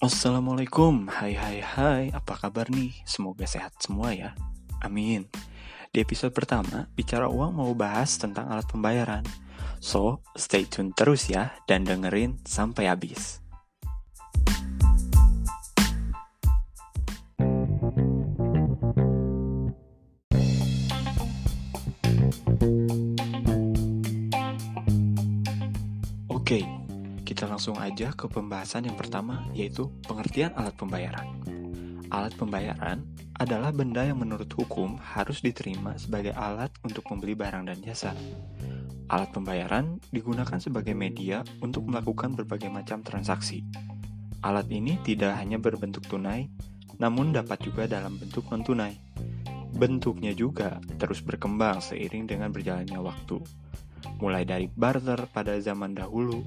Assalamualaikum, hai hai hai, apa kabar nih? Semoga sehat semua ya, amin. Di episode pertama, Bicara Uang mau bahas tentang alat pembayaran. So, stay tune terus ya, dan dengerin sampai habis. Oke, kita langsung aja ke pembahasan yang pertama, yaitu pengertian alat pembayaran. Alat pembayaran adalah benda yang menurut hukum harus diterima sebagai alat untuk membeli barang dan jasa. Alat pembayaran digunakan sebagai media untuk melakukan berbagai macam transaksi. Alat ini tidak hanya berbentuk tunai, namun dapat juga dalam bentuk non-tunai. Bentuknya juga terus berkembang seiring dengan berjalannya waktu. Mulai dari barter pada zaman dahulu,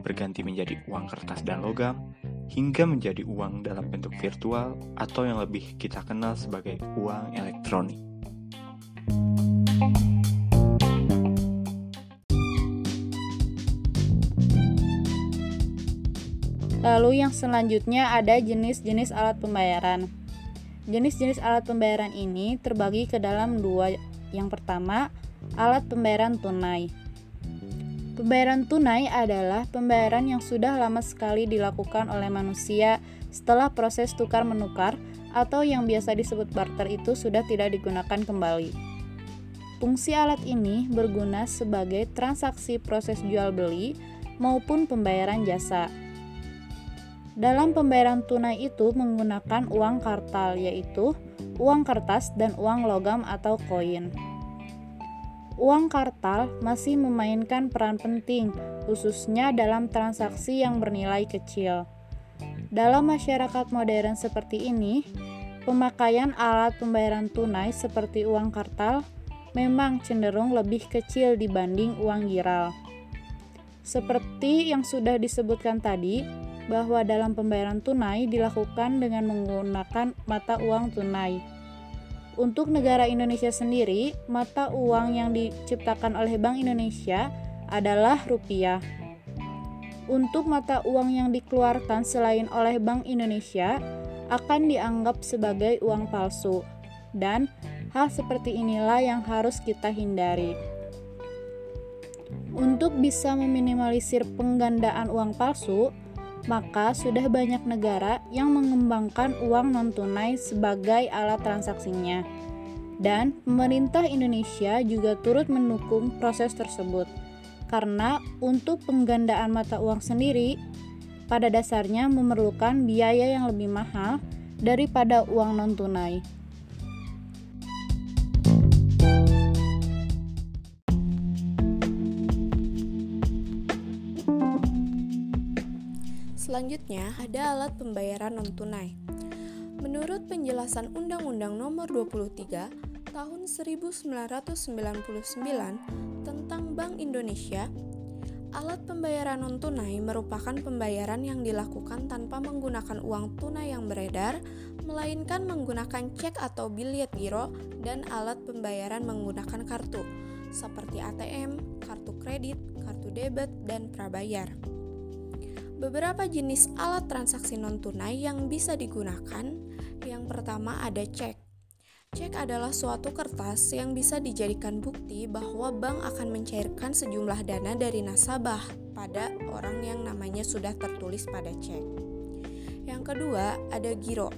berganti menjadi uang kertas dan logam, hingga menjadi uang dalam bentuk virtual atau yang lebih kita kenal sebagai uang elektronik. Lalu yang selanjutnya ada jenis-jenis alat pembayaran. Jenis-jenis alat pembayaran ini terbagi ke dalam dua. Yang pertama, alat pembayaran tunai. Pembayaran tunai adalah pembayaran yang sudah lama sekali dilakukan oleh manusia setelah proses tukar-menukar atau yang biasa disebut barter itu sudah tidak digunakan kembali. Fungsi alat ini berguna sebagai transaksi proses jual beli maupun pembayaran jasa. Dalam pembayaran tunai itu menggunakan uang kartal yaitu uang kertas dan uang logam atau koin. Uang kartal masih memainkan peran penting, khususnya dalam transaksi yang bernilai kecil. Dalam masyarakat modern seperti ini, pemakaian alat pembayaran tunai seperti uang kartal memang cenderung lebih kecil dibanding uang giral. Seperti yang sudah disebutkan tadi, bahwa dalam pembayaran tunai dilakukan dengan menggunakan mata uang tunai. Untuk negara Indonesia sendiri, mata uang yang diciptakan oleh Bank Indonesia adalah rupiah. Untuk mata uang yang dikeluarkan selain oleh Bank Indonesia akan dianggap sebagai uang palsu, dan hal seperti inilah yang harus kita hindari. Untuk bisa meminimalisir penggandaan uang palsu, maka sudah banyak negara yang mengembangkan uang non-tunai sebagai alat transaksinya. Dan pemerintah Indonesia juga turut mendukung proses tersebut. Karena untuk penggandaan mata uang sendiri pada dasarnya memerlukan biaya yang lebih mahal daripada uang non-tunai. Selanjutnya, ada alat pembayaran non-tunai. Menurut penjelasan Undang-Undang Nomor 23 Tahun 1999 tentang Bank Indonesia, alat pembayaran non-tunai merupakan pembayaran yang dilakukan tanpa menggunakan uang tunai yang beredar, melainkan menggunakan cek atau bilet giro dan alat pembayaran menggunakan kartu seperti ATM, kartu kredit, kartu debit, dan prabayar. Beberapa jenis alat transaksi non-tunai yang bisa digunakan. Yang pertama ada cek. Cek adalah suatu kertas yang bisa dijadikan bukti bahwa bank akan mencairkan sejumlah dana dari nasabah pada orang yang namanya sudah tertulis pada cek. Yang kedua, ada giro.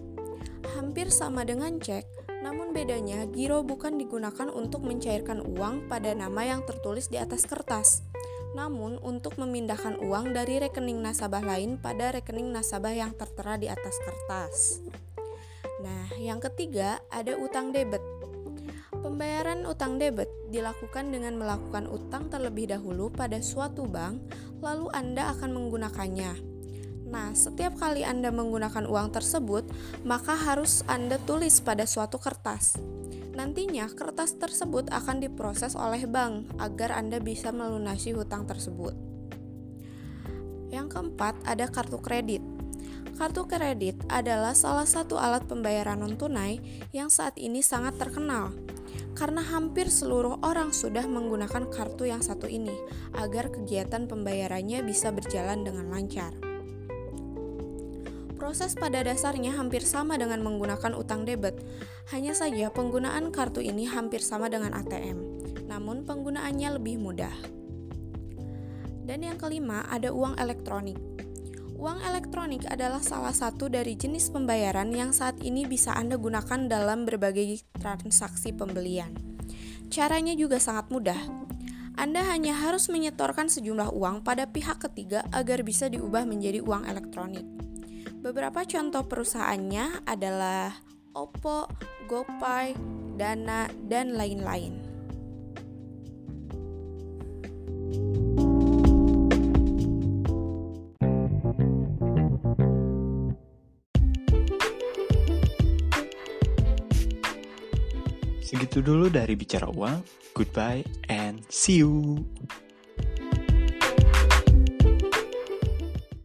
Hampir sama dengan cek, namun bedanya giro bukan digunakan untuk mencairkan uang pada nama yang tertulis di atas kertas namun untuk memindahkan uang dari rekening nasabah lain pada rekening nasabah yang tertera di atas kertas. Nah, yang ketiga ada utang debit. Pembayaran utang debit dilakukan dengan melakukan utang terlebih dahulu pada suatu bank, lalu Anda akan menggunakannya. Nah, setiap kali Anda menggunakan uang tersebut, maka harus Anda tulis pada suatu kertas. Nantinya, kertas tersebut akan diproses oleh bank agar Anda bisa melunasi hutang tersebut. Yang keempat, ada kartu kredit. Kartu kredit adalah salah satu alat pembayaran non-tunai yang saat ini sangat terkenal karena hampir seluruh orang sudah menggunakan kartu yang satu ini agar kegiatan pembayarannya bisa berjalan dengan lancar. Proses pada dasarnya hampir sama dengan menggunakan utang debit. Hanya saja penggunaan kartu ini hampir sama dengan ATM, namun penggunaannya lebih mudah. Dan yang kelima, ada uang elektronik. Uang elektronik adalah salah satu dari jenis pembayaran yang saat ini bisa Anda gunakan dalam berbagai transaksi pembelian. Caranya juga sangat mudah. Anda hanya harus menyetorkan sejumlah uang pada pihak ketiga agar bisa diubah menjadi uang elektronik. Beberapa contoh perusahaannya adalah Oppo, GoPay, Dana, dan lain-lain. Segitu dulu dari bicara uang. Goodbye and see you.